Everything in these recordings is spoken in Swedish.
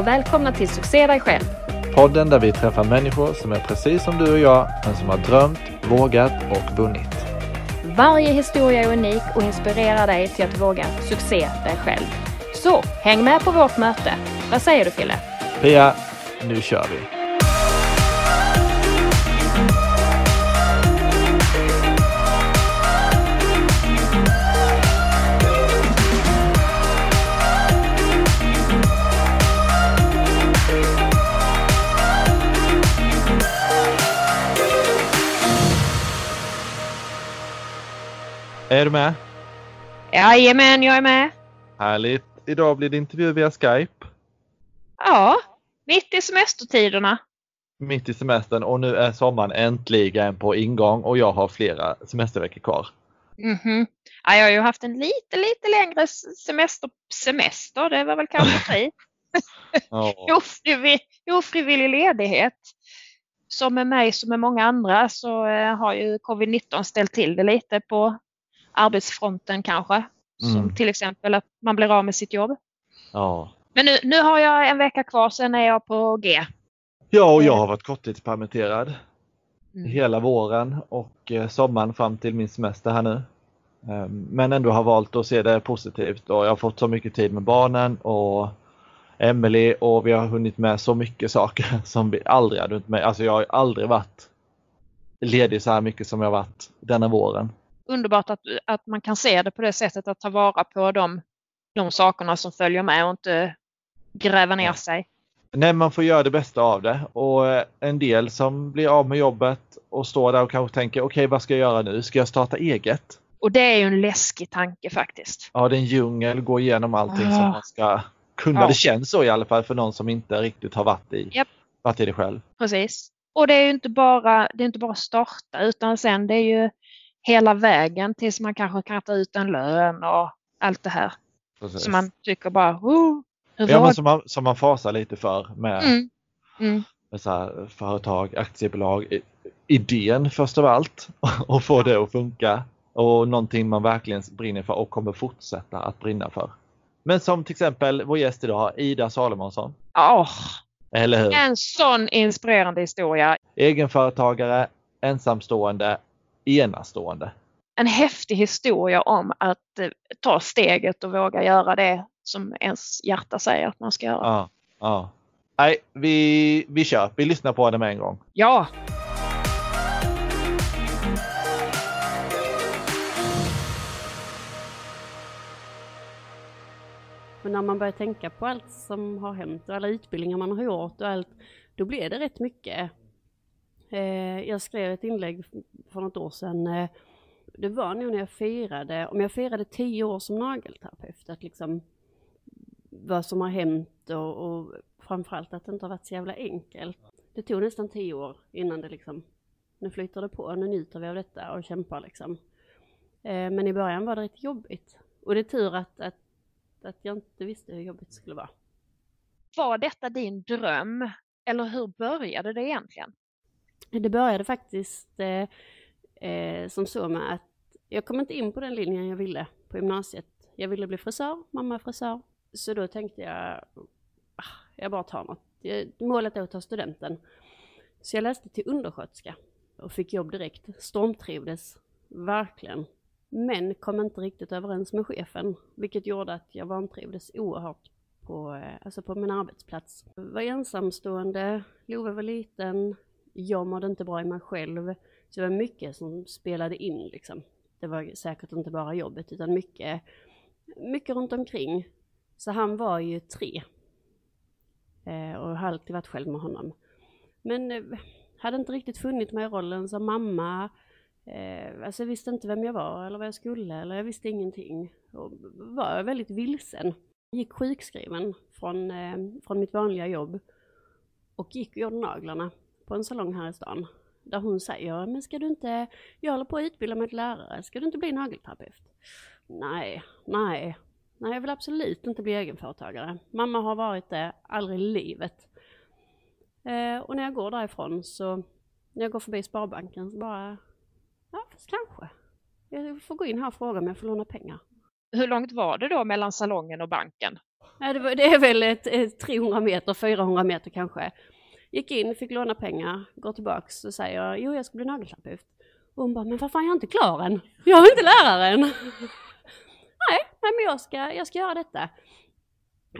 Och välkomna till Succé dig själv. Podden där vi träffar människor som är precis som du och jag, men som har drömt, vågat och vunnit. Varje historia är unik och inspirerar dig till att våga succé dig själv. Så häng med på vårt möte. Vad säger du Fille? Pia, nu kör vi! Är du med? Jajamän, jag är med. Härligt! Idag blir det intervju via Skype. Ja, mitt i semestertiderna. Mitt i semestern och nu är sommaren äntligen på ingång och jag har flera semesterveckor kvar. Mhm. Ja, jag har ju haft en lite, lite längre semester. Semester, det var väl kanske fri. Ja. Ofrivillig, ofrivillig ledighet. Som med mig som med många andra så eh, har ju covid-19 ställt till det lite på arbetsfronten kanske. Som Mm. till exempel att man blir av med sitt jobb. Ja. Men nu, nu har jag en vecka kvar, sen är jag på G. ja, och jag har varit korttidspermitterad Mm. hela våren och eh, sommaren fram till min semester här nu. Ehm, Men ändå har valt att se det positivt och jag har fått så mycket tid med barnen och Emelie och vi har hunnit med så mycket saker som vi aldrig hade hunnit med. Alltså jag har aldrig varit ledig så här mycket som jag varit denna våren. Underbart att, att man kan se det på det sättet att ta vara på de, de sakerna som följer med och inte gräva ner sig. Nej, man får göra det bästa av det och eh, en del som blir av med jobbet och står där och kanske tänker okej vad ska jag göra nu? Ska jag starta eget? Och det är ju en läskig tanke faktiskt. Ja, det är en djungel, gå igenom allting Ah. som man ska kunna. Ja. Det känns så i alla fall för någon som inte riktigt har varit i, Japp. varit i det själv. Precis. Och det är ju inte bara, det är inte bara starta utan sen det är ju hela vägen tills man kanske kan ta ut en lön och allt det här. Precis. Så man tycker bara, oh, hur ja, men som, man, som man fasar lite för med, Mm. Mm. med så här företag, aktiebolag. Idén först av allt och få det att funka och någonting man verkligen brinner för och kommer fortsätta att brinna för. Men som till exempel vår gäst idag, Ida Salomonsson. Åh, Eller hur? en sån inspirerande historia. Egenföretagare, ensamstående, enastående. En häftig historia om att eh, ta steget och våga göra det som ens hjärta säger att man ska göra. Ja, ja. Nej, vi, vi kör. Vi lyssnar på det med en gång. Ja, Men när man börjar tänka på allt som har hänt och alla utbildningar man har gjort och allt, då blir det rätt mycket. Eh, jag skrev ett inlägg för något år sedan. Eh, det var nog när jag firade, om jag firade tio år som nagelterapeut, att liksom vad som har hänt och, och framförallt att det inte har varit så jävla enkelt. Det tog nästan tio år innan det liksom, nu flyter det på, nu njuter vi av detta och kämpar liksom. Eh, men i början var det rätt jobbigt. Och det är tur att, att att jag inte visste hur jobbigt det skulle vara. var detta din dröm? Eller hur började det egentligen? Det började faktiskt eh, eh, som så med att jag kom inte in på den linjen jag ville på gymnasiet. Jag ville bli frisör, mamma är frisör. Så då tänkte jag, ah, jag bara tar något. Målet är att ta studenten. Så jag läste till undersköterska och fick jobb direkt. Stormtrivdes, verkligen. Men kom inte riktigt överens med chefen, vilket gjorde att jag vantrivdes oerhört på, eh, alltså på min arbetsplats. Jag var ensamstående, Love var liten, jag mådde inte bra i mig själv. Så det var mycket som spelade in liksom. Det var säkert inte bara jobbet utan mycket, mycket runt omkring. Så han var ju tre. Eh, och har alltid varit själv med honom. Men eh, hade inte riktigt funnit mig i rollen som mamma. Eh, alltså jag visste inte vem jag var eller vad jag skulle eller jag visste ingenting. Och var väldigt vilsen. Gick sjukskriven från, eh, från mitt vanliga jobb och gick och gjorde naglarna på en salong här i stan. Där hon säger, men ska du inte, jag håller på att utbilda mig till lärare, ska du inte bli nagelterapeut? Nej, nej, nej jag vill absolut inte bli egenföretagare. Mamma har varit det aldrig i livet. Eh, och när jag går därifrån så, när jag går förbi Sparbanken så bara, ja fast kanske. Jag får gå in här och fråga om jag får låna pengar. Hur långt var det då mellan salongen och banken? Ja, det, var, det är väl ett, ett 300 meter, 400 meter kanske. Gick in, fick låna pengar, går tillbaks och säger jo jag ska bli nagelterapeut. Och hon bara, men vad fan jag är inte klar än. Jag är inte läraren. nej, nej, men jag ska, jag ska göra detta.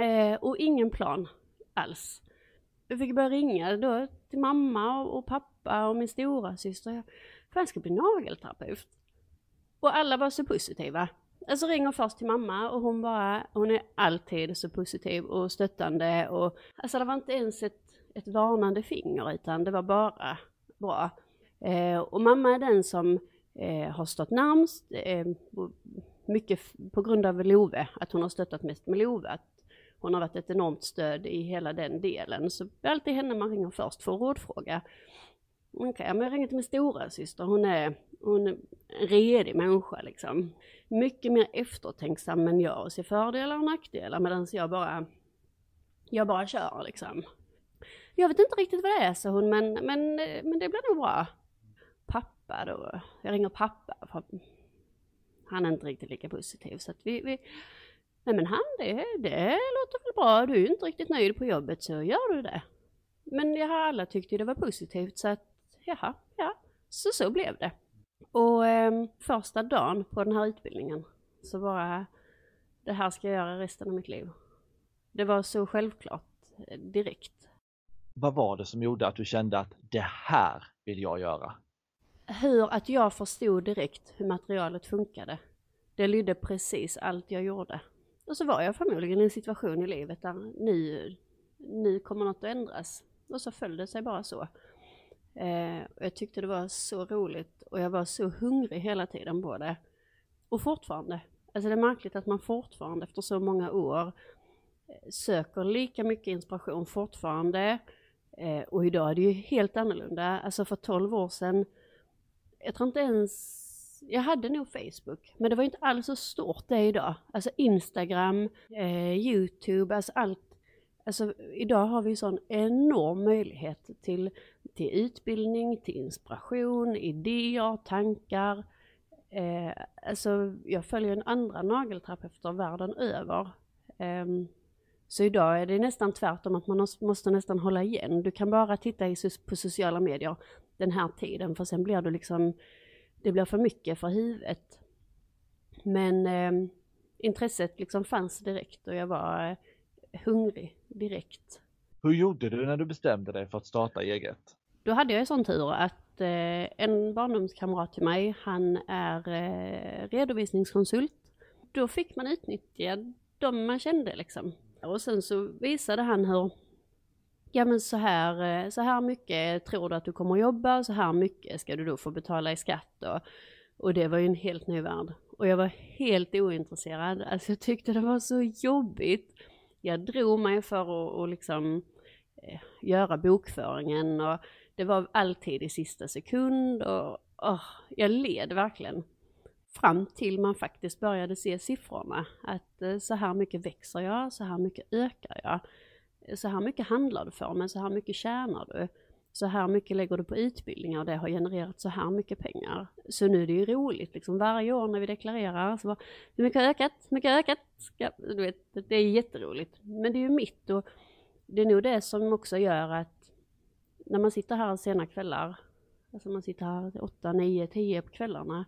Eh, och ingen plan alls. Jag fick börja ringa då till mamma och, och pappa och min stora syster. För jag ska bli nagelterapeut. Och alla var så positiva. Alltså ringer först till mamma och hon bara, hon är alltid så positiv och stöttande och alltså det var inte ens ett, ett varnande finger utan det var bara bra. Eh, och mamma är den som eh, har stått närmst, eh, mycket på grund av Love, att hon har stöttat mest med Love, att hon har varit ett enormt stöd i hela den delen. Så det är alltid henne man ringer först för att rådfråga. Okej, okay, men jag ringer till min stora syster. hon är, hon är en redig människa liksom. Mycket mer eftertänksam än jag och ser fördelar och nackdelar medan jag bara, jag bara kör liksom. Jag vet inte riktigt vad det är, sa hon, men, men, men det blir nog bra. Pappa då, jag ringer pappa. För han är inte riktigt lika positiv så att vi, vi Nej men han, det, det låter väl bra. Du är inte riktigt nöjd på jobbet så gör du det. Men jag har alla tyckte det var positivt så att jaha, ja, så så blev det. Och eh, första dagen på den här utbildningen så bara, det här ska jag göra resten av mitt liv. Det var så självklart eh, direkt. Vad var det som gjorde att du kände att det här vill jag göra? Hur att jag förstod direkt hur materialet funkade. Det lydde precis allt jag gjorde. Och så var jag förmodligen i en situation i livet där nu, nu kommer något att ändras. Och så föll det sig bara så. Eh, och jag tyckte det var så roligt och jag var så hungrig hela tiden på det. Och fortfarande. Alltså det är märkligt att man fortfarande efter så många år eh, söker lika mycket inspiration fortfarande. Eh, och idag är det ju helt annorlunda. Alltså för 12 år sedan, jag tror inte ens jag hade nog Facebook, men det var inte alls så stort det idag. Alltså Instagram, eh, Youtube, alltså allt. Alltså idag har vi sån enorm möjlighet till, till utbildning, till inspiration, idéer, tankar. Eh, alltså jag följer en andra nagelterapeuter världen över. Eh, så idag är det nästan tvärtom att man måste nästan hålla igen. Du kan bara titta på sociala medier den här tiden för sen blir du liksom det blir för mycket för huvudet. Men eh, intresset liksom fanns direkt och jag var eh, hungrig direkt. Hur gjorde du när du bestämde dig för att starta eget? Då hade jag en sån tur att eh, en barndomskamrat till mig, han är eh, redovisningskonsult. Då fick man utnyttja de man kände liksom. Och sen så visade han hur ja men så här, eh, så här mycket tror du att du kommer jobba, så här mycket ska du då få betala i skatt och, och det var ju en helt ny värld. Och jag var helt ointresserad, alltså jag tyckte det var så jobbigt. Jag drog mig för att och liksom eh, göra bokföringen och det var alltid i sista sekund och oh, jag led verkligen. Fram till man faktiskt började se siffrorna, att eh, så här mycket växer jag, så här mycket ökar jag så här mycket handlar du för, men så här mycket tjänar du. Så här mycket lägger du på utbildningar och det har genererat så här mycket pengar. Så nu är det ju roligt liksom varje år när vi deklarerar så bara, hur mycket har ökat, hur mycket har ökat? Ja, du vet, det är jätteroligt. Men det är ju mitt och det är nog det som också gör att när man sitter här sena kvällar, alltså man sitter här 8, 9, 10 på kvällarna,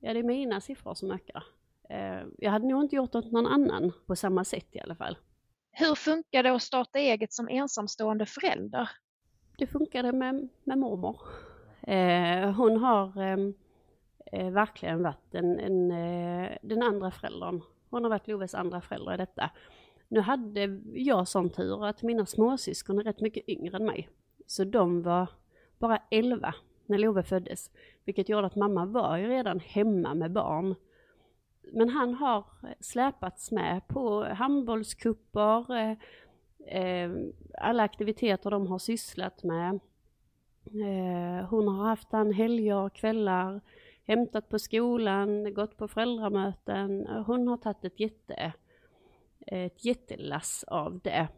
ja det är mina siffror som ökar. Eh, jag hade nog inte gjort åt någon annan på samma sätt i alla fall. Hur funkar det att starta eget som ensamstående förälder? Det funkade med, med mormor. Eh, hon har ehm, eh, verkligen varit en, en, den andra föräldern. Hon har varit Loves andra förälder i detta. Nu hade jag sån tur att mina småsyskon är rätt mycket yngre än mig. Så de var bara 11 när Love föddes, vilket gjorde att mamma var ju redan hemma med barn. Men han har eh, släpats med på handbollskupper, eh, eh, alla aktiviteter de har sysslat med. Eh, hon har haft han helger och kvällar, hämtat på skolan, gått på föräldramöten. Hon har tagit ett, jätte, ett jättelass av det.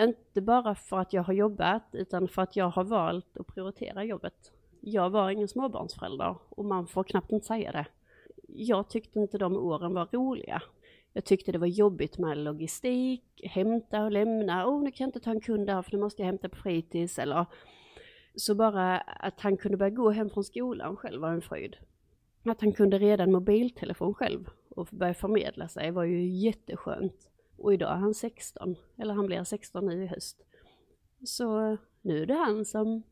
Inte bara för att jag har jobbat utan för att jag har valt att prioritera jobbet. Jag var ingen småbarnsförälder och man får knappt inte säga det. Jag tyckte inte de åren var roliga. Jag tyckte det var jobbigt med logistik, hämta och lämna. Åh, oh, nu kan jag inte ta en kund där för nu måste jag hämta på fritids eller så bara att han kunde börja gå hem från skolan själv var en fröjd. Att han kunde reda en mobiltelefon själv och börja förmedla sig var ju jätteskönt. Och idag är han 16, eller han blir 16 nu i höst. Så nu är det han som,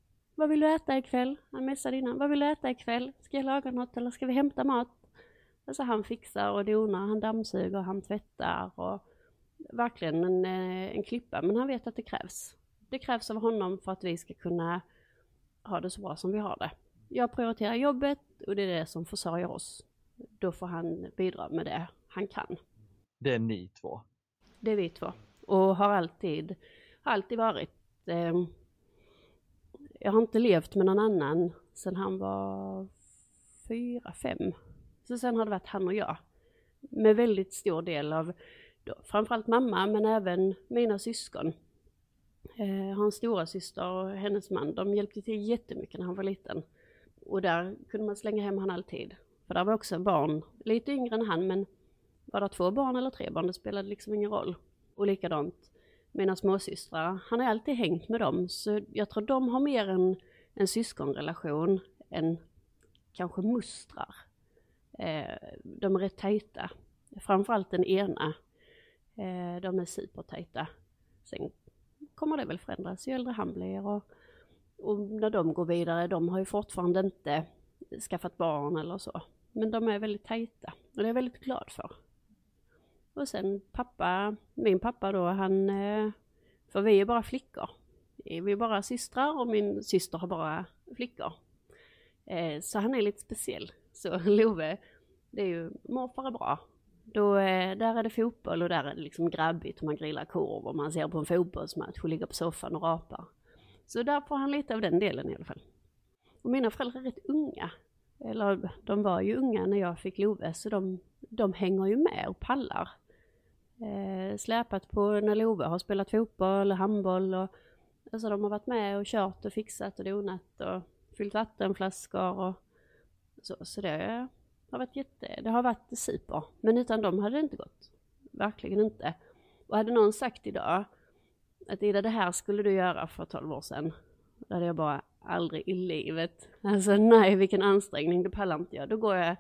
vad vill du äta ikväll? Han messade innan, vad vill du äta ikväll? Ska jag laga något eller ska vi hämta mat? Alltså han fixar och donar, han dammsuger, han tvättar och verkligen en, eh, en klippa. Men han vet att det krävs. Det krävs av honom för att vi ska kunna ha det så bra som vi har det. Jag prioriterar jobbet och det är det som försörjer oss. Då får han bidra med det han kan. Det är ni två? Det är vi två. Och har alltid, alltid varit. Eh, jag har inte levt med någon annan sedan han var fyra, fem. Så sen har det varit han och jag. Med väldigt stor del av då, framförallt mamma men även mina syskon. Eh, hans stora syster och hennes man, de hjälpte till jättemycket när han var liten. Och där kunde man slänga hem han alltid. För där var också barn, lite yngre än han, men var det två barn eller tre barn, det spelade liksom ingen roll. Och likadant mina småsystrar, han har alltid hängt med dem, så jag tror de har mer en, en syskonrelation än kanske mustrar. Eh, de är rätt tajta. Framförallt den ena. Eh, de är supertajta. Sen kommer det väl förändras ju äldre han blir och, och när de går vidare, de har ju fortfarande inte skaffat barn eller så. Men de är väldigt tajta och det är jag väldigt glad för. Och sen pappa, min pappa då, han, eh, för vi är bara flickor. Eh, vi är bara systrar och min syster har bara flickor. Eh, så han är lite speciell. Så Love, det är ju, morfar är bra, då, där är det fotboll och där är det liksom grabbigt, man grillar korv och man ser på en fotbollsmatch och ligger på soffan och rapar. Så där får han lite av den delen i alla fall. Och mina föräldrar är rätt unga. Eller de var ju unga när jag fick Love, så de, de hänger ju med och pallar. Släpat på när Love har spelat fotboll, handboll och alltså de har varit med och kört och fixat och donat och fyllt vattenflaskor och så. Så det har varit jätte, det har varit super. Men utan dem hade det inte gått. Verkligen inte. Och hade någon sagt idag att Ida det här skulle du göra för 12 år sedan. Då hade jag bara aldrig i livet. Alltså nej vilken ansträngning, det pallar inte jag. Då går jag,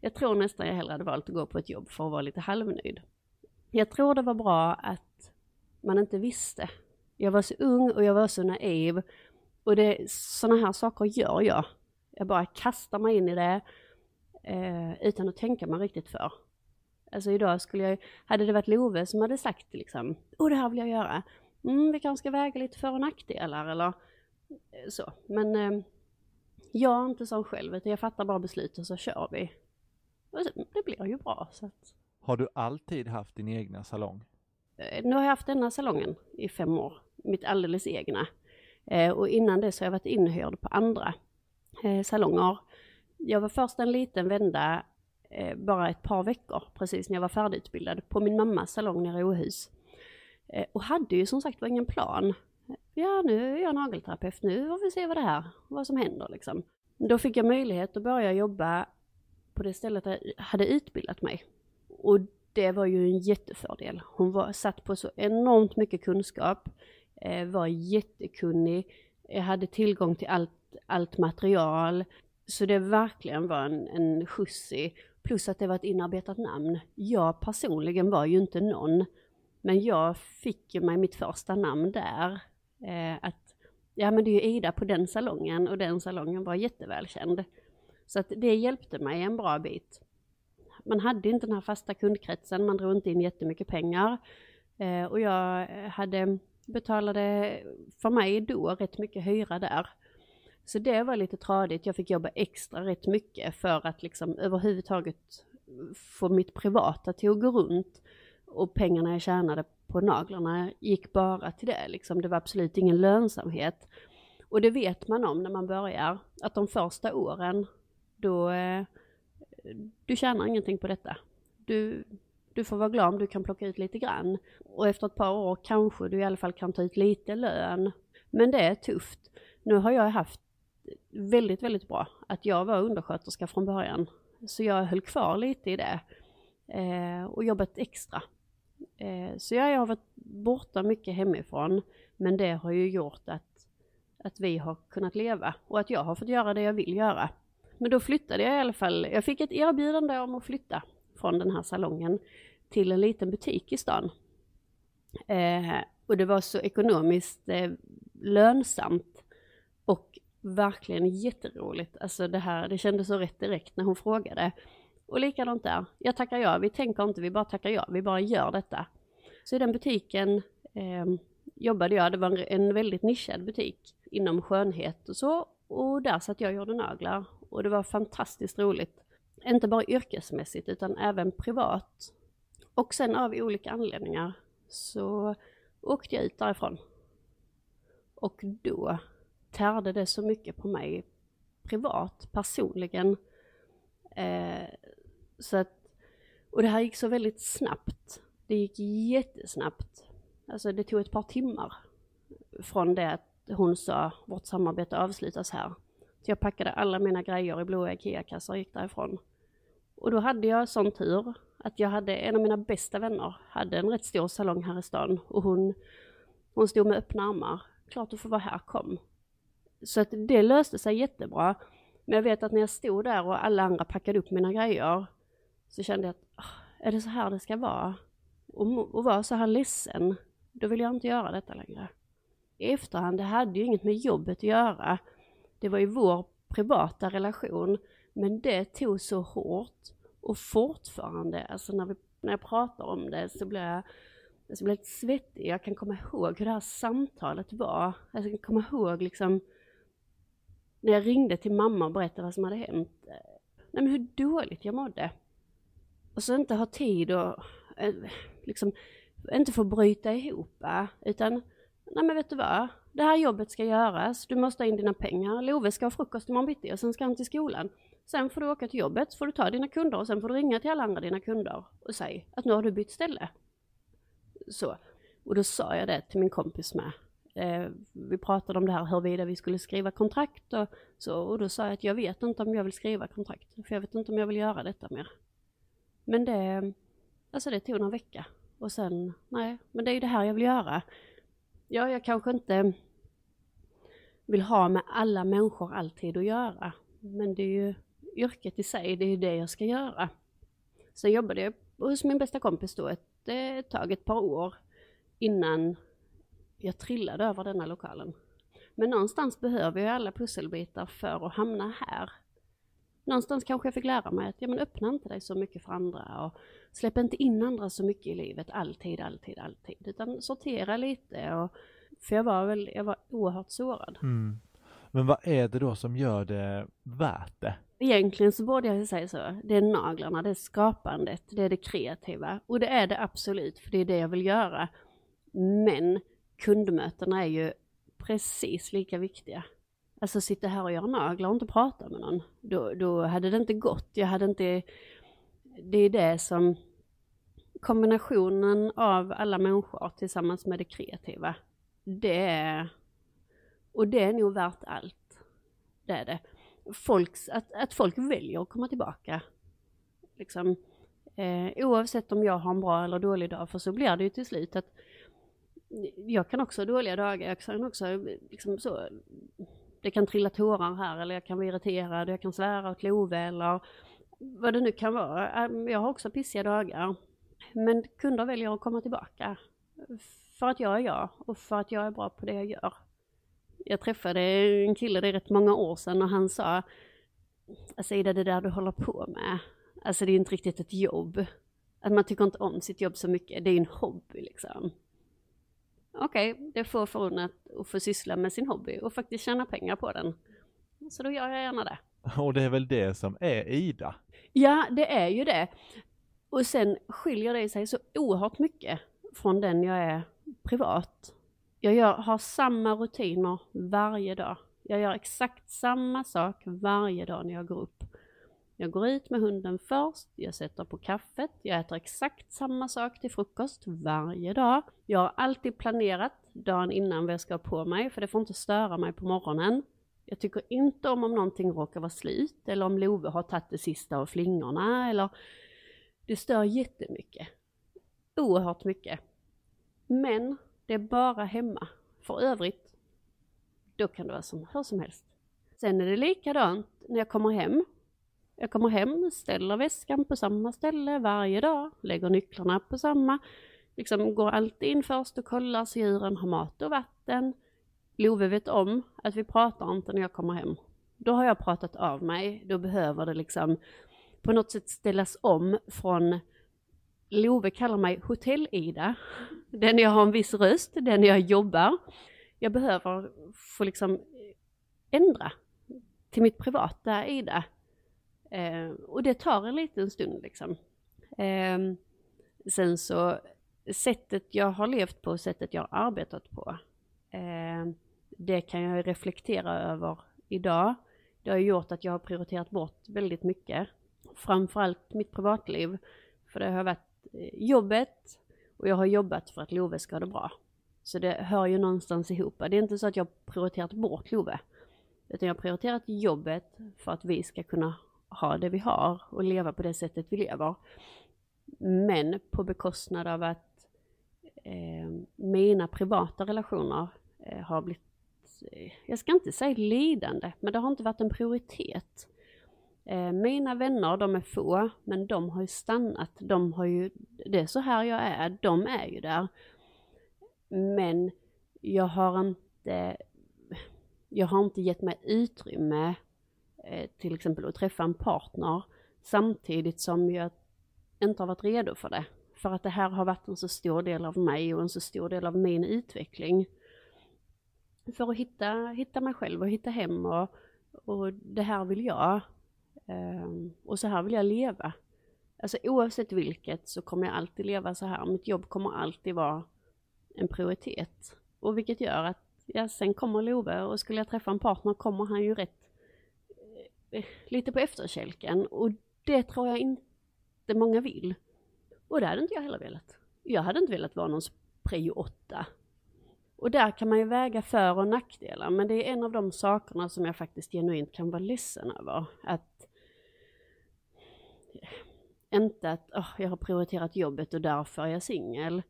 jag tror nästan jag hellre hade valt att gå på ett jobb för att vara lite halvnöjd. Jag tror det var bra att man inte visste. Jag var så ung och jag var så naiv. Och det, sådana här saker gör jag. Jag bara kastar mig in i det eh, utan att tänka mig riktigt för. Alltså idag skulle jag, hade det varit Love som hade sagt liksom, åh det här vill jag göra, mm, vi kanske ska väga lite för och nackdelar eller eh, så. Men eh, jag är inte sån själv, utan jag fattar bara beslut och så kör vi. Och så, det blir ju bra. Så att... Har du alltid haft din egna salong? Eh, nu har jag haft denna salongen i fem år, mitt alldeles egna. Eh, och innan det så har jag varit inhyrd på andra eh, salonger jag var först en liten vända, bara ett par veckor, precis när jag var färdigutbildad, på min mammas salong nere i Åhus. Och hade ju som sagt var ingen plan. Ja, nu är jag nagelterapeut, nu får vi se vad det här, vad som händer liksom. Då fick jag möjlighet att börja jobba på det stället där jag hade utbildat mig. Och det var ju en jättefördel. Hon var satt på så enormt mycket kunskap, eh, var jättekunnig, jag hade tillgång till allt, allt material, så det verkligen var en, en skjuts i, plus att det var ett inarbetat namn. Jag personligen var ju inte någon, men jag fick ju mig mitt första namn där. Eh, att, ja men det är ju Ida på den salongen och den salongen var jättevälkänd. Så att det hjälpte mig en bra bit. Man hade inte den här fasta kundkretsen, man drog inte in jättemycket pengar. Eh, och jag eh, hade betalade för mig då rätt mycket hyra där. Så det var lite tradigt. Jag fick jobba extra rätt mycket för att liksom överhuvudtaget få mitt privata till att gå runt. Och pengarna jag tjänade på naglarna gick bara till det liksom. Det var absolut ingen lönsamhet. Och det vet man om när man börjar, att de första åren, då, eh, du tjänar ingenting på detta. Du, du får vara glad om du kan plocka ut lite grann. Och efter ett par år kanske du i alla fall kan ta ut lite lön. Men det är tufft. Nu har jag haft väldigt, väldigt bra att jag var undersköterska från början. Så jag höll kvar lite i det. Eh, och jobbat extra. Eh, så jag har varit borta mycket hemifrån. Men det har ju gjort att, att vi har kunnat leva och att jag har fått göra det jag vill göra. Men då flyttade jag i alla fall. Jag fick ett erbjudande om att flytta från den här salongen till en liten butik i stan. Eh, och det var så ekonomiskt eh, lönsamt och verkligen jätteroligt. Alltså det här, det kändes så rätt direkt när hon frågade. Och likadant där, jag tackar ja, vi tänker inte, vi bara tackar ja, vi bara gör detta. Så i den butiken eh, jobbade jag, det var en väldigt nischad butik inom skönhet och så. Och där satt jag och gjorde naglar. Och det var fantastiskt roligt. Inte bara yrkesmässigt utan även privat. Och sen av olika anledningar så åkte jag ut därifrån. Och då tärde det så mycket på mig privat, personligen. Eh, så att, och det här gick så väldigt snabbt. Det gick jättesnabbt. Alltså det tog ett par timmar från det att hon sa vårt samarbete avslutas här. Så jag packade alla mina grejer i blåa IKEA-kassar och gick därifrån. Och då hade jag sån tur att jag hade, en av mina bästa vänner hade en rätt stor salong här i stan och hon, hon stod med öppna armar. Klart du får vara här, kom. Så att det löste sig jättebra. Men jag vet att när jag stod där och alla andra packade upp mina grejer så kände jag att, ah, är det så här det ska vara? Och, och vara så här ledsen, då vill jag inte göra detta längre. I efterhand, det hade ju inget med jobbet att göra. Det var ju vår privata relation, men det tog så hårt. Och fortfarande, alltså när, vi, när jag pratar om det så blir jag, alltså så blir lite svettig. Jag kan komma ihåg hur det här samtalet var. Alltså jag kan komma ihåg liksom när jag ringde till mamma och berättade vad som hade hänt. Nej men hur dåligt jag mådde. Och så inte ha tid och eh, liksom inte få bryta ihop utan nej men vet du vad, det här jobbet ska göras, du måste ha in dina pengar, Love ska ha frukost imorgon bitti och sen ska han till skolan. Sen får du åka till jobbet, så får du ta dina kunder och sen får du ringa till alla andra dina kunder och säga att nu har du bytt ställe. Så. Och då sa jag det till min kompis med. Eh, vi pratade om det här huruvida vi skulle skriva kontrakt och så och då sa jag att jag vet inte om jag vill skriva kontrakt för jag vet inte om jag vill göra detta mer. Men det, alltså det tog någon vecka och sen, nej, men det är ju det här jag vill göra. Ja, jag kanske inte vill ha med alla människor alltid att göra, men det är ju yrket i sig, det är ju det jag ska göra. Sen jobbade jag hos min bästa kompis då ett, ett tag, ett par år innan jag trillade över denna lokalen. Men någonstans behöver jag alla pusselbitar för att hamna här. Någonstans kanske jag fick lära mig att ja, men öppna inte dig så mycket för andra och släpp inte in andra så mycket i livet alltid, alltid, alltid. Utan sortera lite och för jag var väl, jag var oerhört sårad. Mm. Men vad är det då som gör det värt det? Egentligen så borde jag säga så. Det är naglarna, det är skapandet, det är det kreativa. Och det är det absolut, för det är det jag vill göra. Men kundmötena är ju precis lika viktiga. Alltså sitta här och göra naglar och inte prata med någon. Då, då hade det inte gått. Jag hade inte... Det är det som... Kombinationen av alla människor tillsammans med det kreativa. Det är... Och det är nog värt allt. Det är det. Folks, att, att folk väljer att komma tillbaka. Liksom, eh, oavsett om jag har en bra eller dålig dag, för så blir det ju till slut att jag kan också ha dåliga dagar, jag kan också liksom så, det kan trilla tårar här eller jag kan vara irriterad, jag kan svära åt Love eller vad det nu kan vara. Äh, jag har också pissiga dagar. Men kunder väljer att komma tillbaka. För att jag är jag och för att jag är bra på det jag gör. Jag träffade en kille, det är rätt många år sedan, och han sa Alltså Ida, det där du håller på med, alltså det är inte riktigt ett jobb. Att man tycker inte om sitt jobb så mycket, det är en hobby liksom okej, okay, det får förunnat att få syssla med sin hobby och faktiskt tjäna pengar på den. Så då gör jag gärna det. Och det är väl det som är Ida? Ja, det är ju det. Och sen skiljer det sig så oerhört mycket från den jag är privat. Jag gör, har samma rutiner varje dag. Jag gör exakt samma sak varje dag när jag går upp. Jag går ut med hunden först, jag sätter på kaffet, jag äter exakt samma sak till frukost varje dag. Jag har alltid planerat dagen innan vad jag ska ha på mig, för det får inte störa mig på morgonen. Jag tycker inte om om någonting råkar vara slut, eller om Love har tagit det sista av flingorna, eller... Det stör jättemycket. Oerhört mycket. Men det är bara hemma. För övrigt, då kan det vara som, hur som helst. Sen är det likadant när jag kommer hem. Jag kommer hem, ställer väskan på samma ställe varje dag, lägger nycklarna på samma, liksom går alltid in först och kollar så djuren har mat och vatten. Love vet om att vi pratar inte när jag kommer hem. Då har jag pratat av mig, då behöver det liksom på något sätt ställas om från Love kallar mig Hotell-Ida, den jag har en viss röst, den jag jobbar. Jag behöver få liksom eh, ändra till mitt privata Ida. Eh, och det tar en liten stund liksom. Eh, sen så, sättet jag har levt på, sättet jag har arbetat på, eh, det kan jag reflektera över idag. Det har gjort att jag har prioriterat bort väldigt mycket. Framförallt mitt privatliv. För det har varit eh, jobbet och jag har jobbat för att Love ska ha det bra. Så det hör ju någonstans ihop. Det är inte så att jag har prioriterat bort Love. Utan jag har prioriterat jobbet för att vi ska kunna ha det vi har och leva på det sättet vi lever. Men på bekostnad av att eh, mina privata relationer eh, har blivit, eh, jag ska inte säga lidande, men det har inte varit en prioritet. Eh, mina vänner, de är få, men de har ju stannat. De har ju, det är så här jag är, de är ju där. Men jag har inte, jag har inte gett mig utrymme Eh, till exempel att träffa en partner samtidigt som jag inte har varit redo för det. För att det här har varit en så stor del av mig och en så stor del av min utveckling. För att hitta, hitta mig själv och hitta hem och, och det här vill jag. Ehm, och så här vill jag leva. Alltså oavsett vilket så kommer jag alltid leva så här. Mitt jobb kommer alltid vara en prioritet. Och vilket gör att, ja sen kommer Love och skulle jag träffa en partner kommer han ju rätt lite på efterkälken. Och det tror jag inte många vill. Och det hade inte jag heller velat. Jag hade inte velat vara någons prio 8. Och där kan man ju väga för och nackdelar, men det är en av de sakerna som jag faktiskt genuint kan vara ledsen över. Att inte att oh, jag har prioriterat jobbet och därför är jag singel.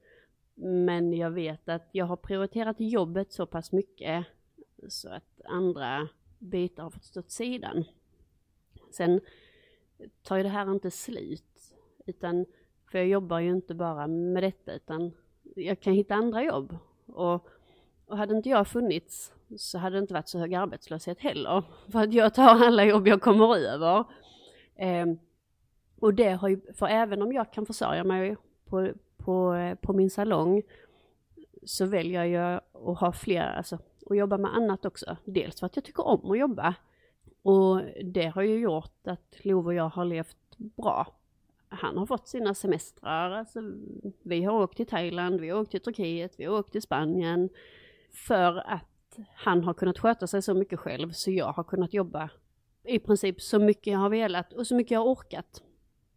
Men jag vet att jag har prioriterat jobbet så pass mycket så att andra bitar har fått stå åt sidan. Sen tar ju det här inte slut, utan för jag jobbar ju inte bara med detta utan jag kan hitta andra jobb. Och, och hade inte jag funnits så hade det inte varit så hög arbetslöshet heller. För att jag tar alla jobb jag kommer över. Eh, och det har ju, för även om jag kan försörja mig på, på, på min salong så väljer jag att ha fler, alltså att jobba med annat också. Dels för att jag tycker om att jobba. Och det har ju gjort att Love och jag har levt bra. Han har fått sina semestrar, alltså, vi har åkt till Thailand, vi har åkt till Turkiet, vi har åkt till Spanien. För att han har kunnat sköta sig så mycket själv så jag har kunnat jobba i princip så mycket jag har velat och så mycket jag har orkat.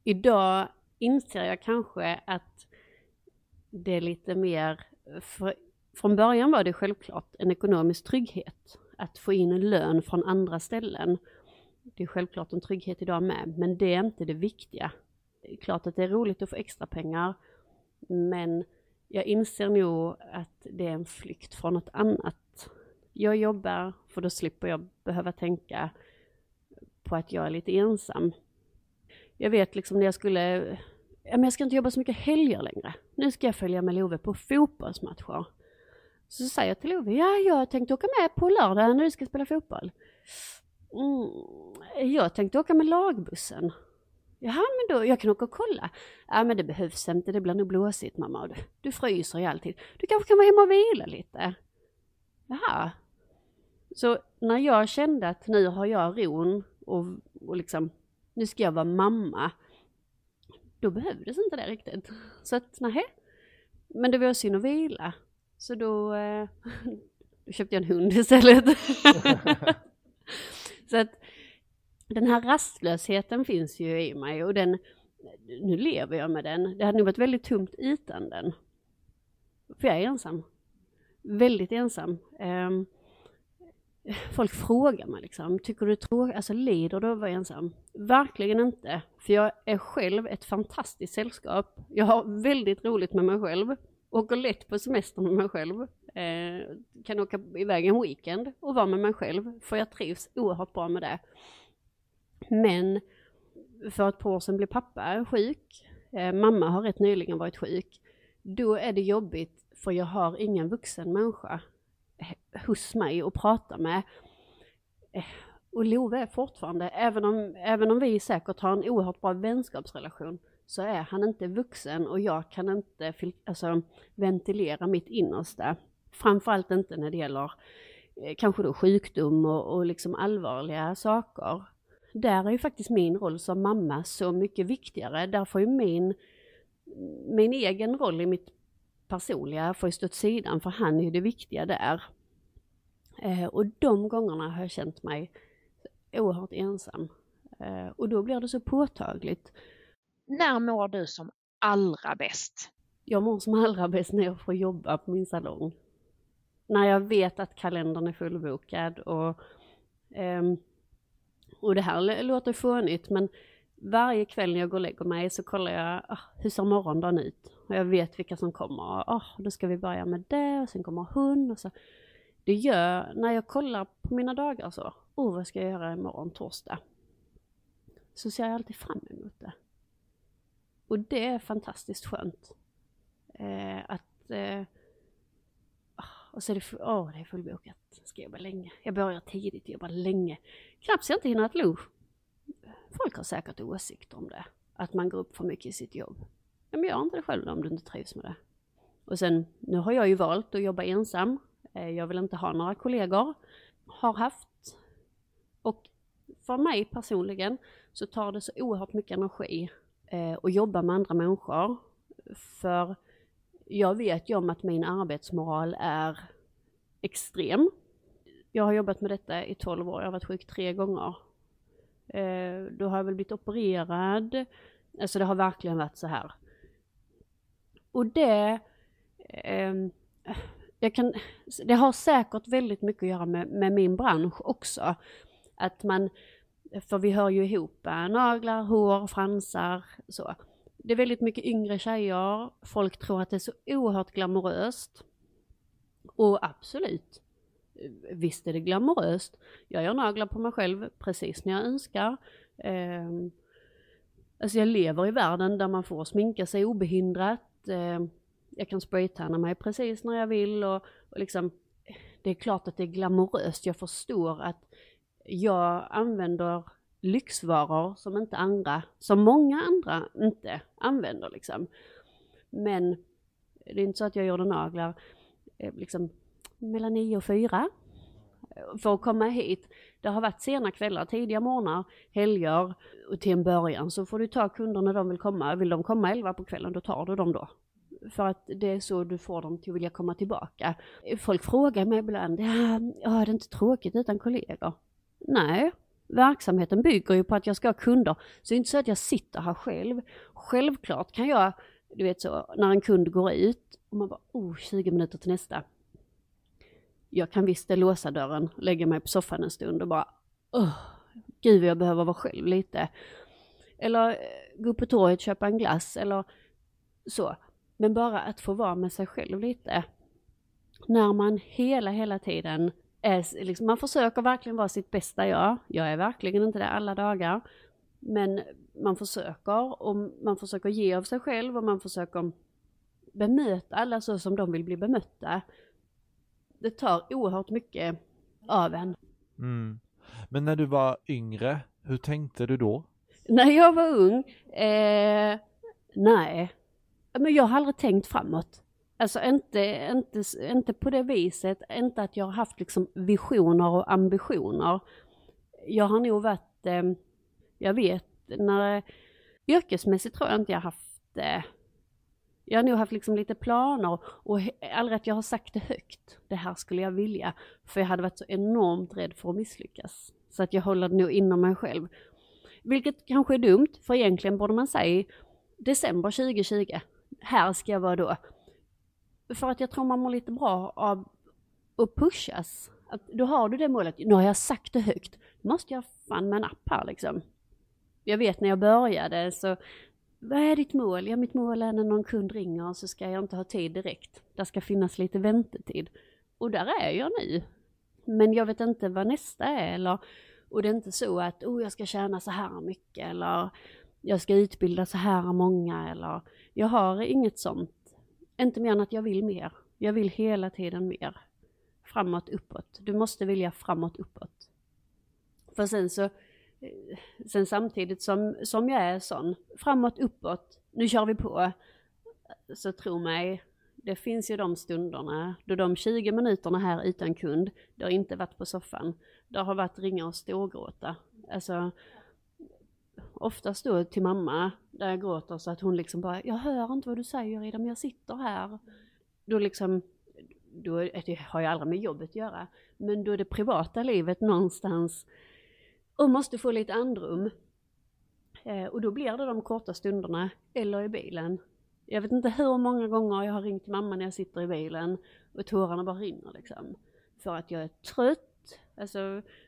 Idag inser jag kanske att det är lite mer, för, från början var det självklart en ekonomisk trygghet att få in en lön från andra ställen. Det är självklart en trygghet idag med, men det är inte det viktiga. Det är klart att det är roligt att få extra pengar, men jag inser nog att det är en flykt från något annat. Jag jobbar för då slipper jag behöva tänka på att jag är lite ensam jag vet liksom när jag skulle, ja men jag ska inte jobba så mycket helger längre. Nu ska jag följa med Love på fotbollsmatcher. Så säger jag till Love, ja jag tänkte åka med på lördag när du ska spela fotboll. Mm, jag tänkte åka med lagbussen. Jaha, men då, jag kan åka och kolla. Ja, men det behövs inte, det blir nog blåsigt mamma. Du, du fryser ju alltid. Du kanske kan vara hemma och vila lite. Jaha. Så när jag kände att nu har jag ron och, och liksom, nu ska jag vara mamma. Då behövdes inte det riktigt. Så att, nej. Men det var synd att vila. Så då, eh, då köpte jag en hund istället. så att den här rastlösheten finns ju i mig och den, nu lever jag med den. Det hade nog varit väldigt tomt utan den. För jag är ensam. Väldigt ensam. Um, folk frågar mig liksom, tycker du tråkigt, alltså lider du av att vara ensam? Verkligen inte, för jag är själv ett fantastiskt sällskap. Jag har väldigt roligt med mig själv, åker lätt på semester med mig själv, eh, kan åka iväg en weekend och vara med mig själv, för jag trivs oerhört bra med det. Men för ett par år sedan blev pappa sjuk, eh, mamma har rätt nyligen varit sjuk, då är det jobbigt för jag har ingen vuxen människa hos mig och prata med. Eh, och Love är fortfarande, även om, även om vi säkert har en oerhört bra vänskapsrelation, så är han inte vuxen och jag kan inte alltså, ventilera mitt innersta. Framförallt inte när det gäller eh, kanske då sjukdom och, och liksom allvarliga saker. Där är ju faktiskt min roll som mamma så mycket viktigare. Där får ju min, min egen roll i mitt personliga får ju stå åt sidan för han är ju det viktiga där. Eh, och de gångerna har jag känt mig oerhört ensam. Eh, och då blir det så påtagligt. När mår du som allra bäst? Jag mår som allra bäst när jag får jobba på min salong. När jag vet att kalendern är fullbokad och, eh, och det här låter fånigt men varje kväll när jag går och lägger mig så kollar jag, oh, hur ser morgondagen ut? Och jag vet vilka som kommer. oh, då ska vi börja med det och sen kommer hon och så. Det gör, när jag kollar på mina dagar så, oh vad ska jag göra imorgon torsdag? Så ser jag alltid fram emot det. Och det är fantastiskt skönt. Eh, att eh, ah, och så är det, åh oh, det är fullbokat. Ska jobba länge. Jag börjar tidigt, jobbar länge. Knappt så jag inte hinner att lunch folk har säkert åsikter om det. Att man går upp för mycket i sitt jobb. Men gör inte det själv om du inte trivs med det. Och sen, nu har jag ju valt att jobba ensam. Eh, jag vill inte ha några kollegor. Har haft. Och för mig personligen så tar det så oerhört mycket energi eh, jobba med andra människor. För jag vet ju om att min arbetsmoral är extrem. Jag har jobbat med detta i 12 år, jag har varit sjuk tre gånger Eh, då har jag väl blivit opererad. Alltså det har verkligen varit så här. Och det, eh, jag kan, det har säkert väldigt mycket att göra med, med min bransch också. Att man, för vi hör ju ihop eh, naglar, hår, fransar, så. Det är väldigt mycket yngre tjejer, folk tror att det är så oerhört glamoröst. Och absolut, eh, visst är det glamoröst. Jag gör naglar på mig själv precis när jag önskar. Eh, alltså jag lever i världen där man får sminka sig obehindrat. Eh, jag kan spraytanna mig precis när jag vill och, och liksom, det är klart att det är glamoröst. Jag förstår att jag använder lyxvaror som inte andra, som många andra inte använder liksom. Men det är inte så att jag gjorde naglar eh, liksom mellan nio och fyra eh, för att komma hit. Det har varit sena kvällar, tidiga morgnar, helger och till en början så får du ta kunder när de vill komma. Vill de komma elva på kvällen då tar du dem då. För att det är så du får dem till att vilja komma tillbaka. Folk frågar mig ibland, ja, ja är det inte tråkigt utan kollegor? Nej, verksamheten bygger ju på att jag ska ha kunder. Så det är inte så att jag sitter här själv. Självklart kan jag, du vet så, när en kund går ut och man bara, oh, 20 minuter till nästa jag kan visst låsa dörren, lägga mig på soffan en stund och bara, oh, gud jag behöver vara själv lite. Eller eh, gå upp på torget, köpa en glass eller så. Men bara att få vara med sig själv lite. När man hela, hela tiden är, liksom, man försöker verkligen vara sitt bästa jag. Jag är verkligen inte det alla dagar. Men man försöker och man försöker ge av sig själv och man försöker bemöta alla så som de vill bli bemötta det tar oerhört mycket av en. Mm. Men när du var yngre, hur tänkte du då? När jag var ung, eh, nej. Men jag har aldrig tänkt framåt. Alltså inte, inte, inte på det viset, inte att jag har haft liksom visioner och ambitioner. Jag har nog varit, eh, jag vet, när yrkesmässigt tror jag inte jag haft eh, jag har nog haft liksom lite planer och aldrig att jag har sagt det högt. Det här skulle jag vilja. För jag hade varit så enormt rädd för att misslyckas. Så att jag håller det nog inom mig själv. Vilket kanske är dumt, för egentligen borde man säga december 2020. Här ska jag vara då. För att jag tror man mår lite bra av att pushas. Att då har du det målet, nu har jag sagt det högt, nu måste jag fan med en app här liksom. Jag vet när jag började så, vad är ditt mål? Ja, mitt mål är när någon kund ringer så ska jag inte ha tid direkt. Där ska finnas lite väntetid. Och där är jag nu. Men jag vet inte vad nästa är eller, och det är inte så att, oh jag ska tjäna så här mycket eller jag ska utbilda så här många eller, jag har inget sånt inte mer än att jag vill mer. Jag vill hela tiden mer. Framåt, uppåt. Du måste vilja framåt, uppåt. För sen så, eh, sen samtidigt som, som jag är sån, framåt, uppåt, nu kör vi på. Så tro mig, det finns ju de stunderna då de 20 minuterna här utan kund, det har inte varit på soffan. Det har varit ringa och storgråta. Alltså, oftast då till mamma, där jag gråter så att hon liksom bara, jag hör inte vad du säger Ida, men jag sitter här. Då liksom, då, det har ju aldrig med jobbet att göra, men då är det privata livet någonstans och måste få lite andrum. Eh, och då blir det de korta stunderna, eller i bilen. Jag vet inte hur många gånger jag har ringt mamma när jag sitter i bilen och tårarna bara rinner liksom. För att jag är trött, alltså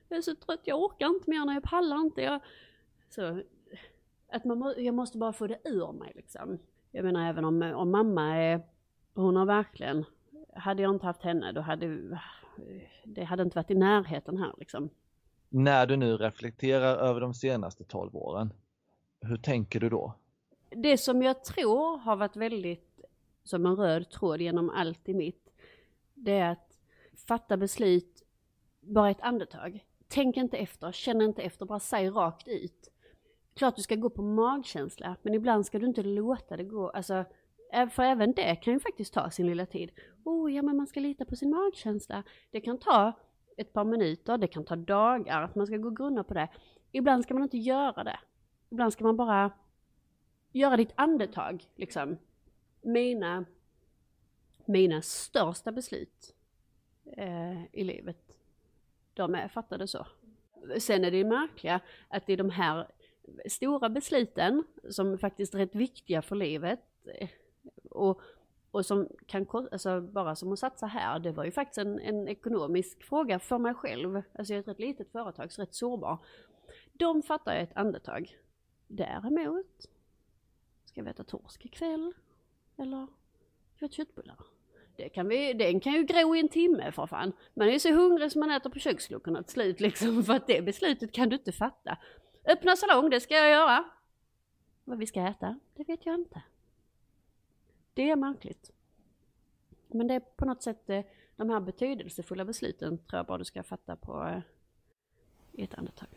jag är så trött, jag orkar inte mer när jag pallar inte. Jag, så att man må, jag måste bara få det ur mig liksom. Jag menar även om, om mamma är, hon har verkligen, hade jag inte haft henne då hade det hade inte varit i närheten här liksom. När du nu reflekterar över de senaste 12 åren, hur tänker du då? Det som jag tror har varit väldigt som en röd tråd genom allt i mitt, det är att fatta beslut bara ett andetag. Tänk inte efter, känn inte efter, bara säg rakt ut klart du ska gå på magkänsla, men ibland ska du inte låta det gå, alltså eh, för även det kan ju faktiskt ta sin lilla tid. Oh, ja men man ska lita på sin magkänsla. Det kan ta ett par minuter, det kan ta dagar, att man ska gå och grunna på det. Ibland ska man inte göra det. Ibland ska man bara göra ditt andetag, liksom. Mina, mina största beslut eh, i livet, de är fattade så. Sen är det ju märkliga att det är de här stora besluten som faktiskt är rätt viktiga för livet eh, och, och som kan, alltså bara som att satsa här, det var ju faktiskt en, en ekonomisk fråga för mig själv. Alltså jag är ett rätt litet företag, så rätt sårbar. De fattar jag ett andetag. Däremot, ska vi äta torsk ikväll? Eller ska vi äta köttbullar? Det kan vi, den kan ju gro i en timme för fan. Man är ju så hungrig som man äter på köksluckorna till slut liksom, för att det beslutet kan du inte fatta. Öppna salong, det ska jag göra. Vad vi ska äta, det vet jag inte. Det är märkligt. Men det är på något sätt eh, de här betydelsefulla besluten tror jag bara du ska fatta på eh, i ett andetag.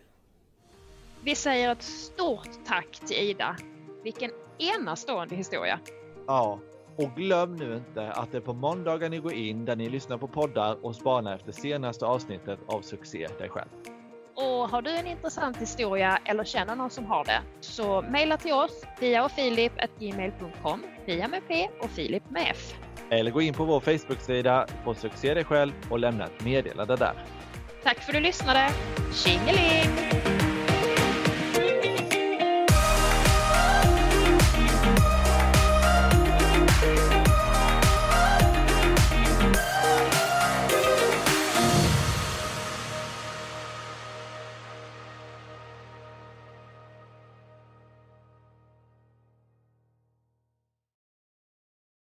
Vi säger ett stort tack till Ida. Vilken enastående historia. Ja, och glöm nu inte att det är på måndagar ni går in där ni lyssnar på poddar och spanar efter senaste avsnittet av Succé dig själv. Och har du en intressant historia eller känner någon som har det så mejla till oss Pia och Filip gmail.com Pia med P och Filip med F. Eller gå in på vår Facebook-sida på Succé dig själv och lämna ett meddelande där. Tack för att du lyssnade. Tjingeling!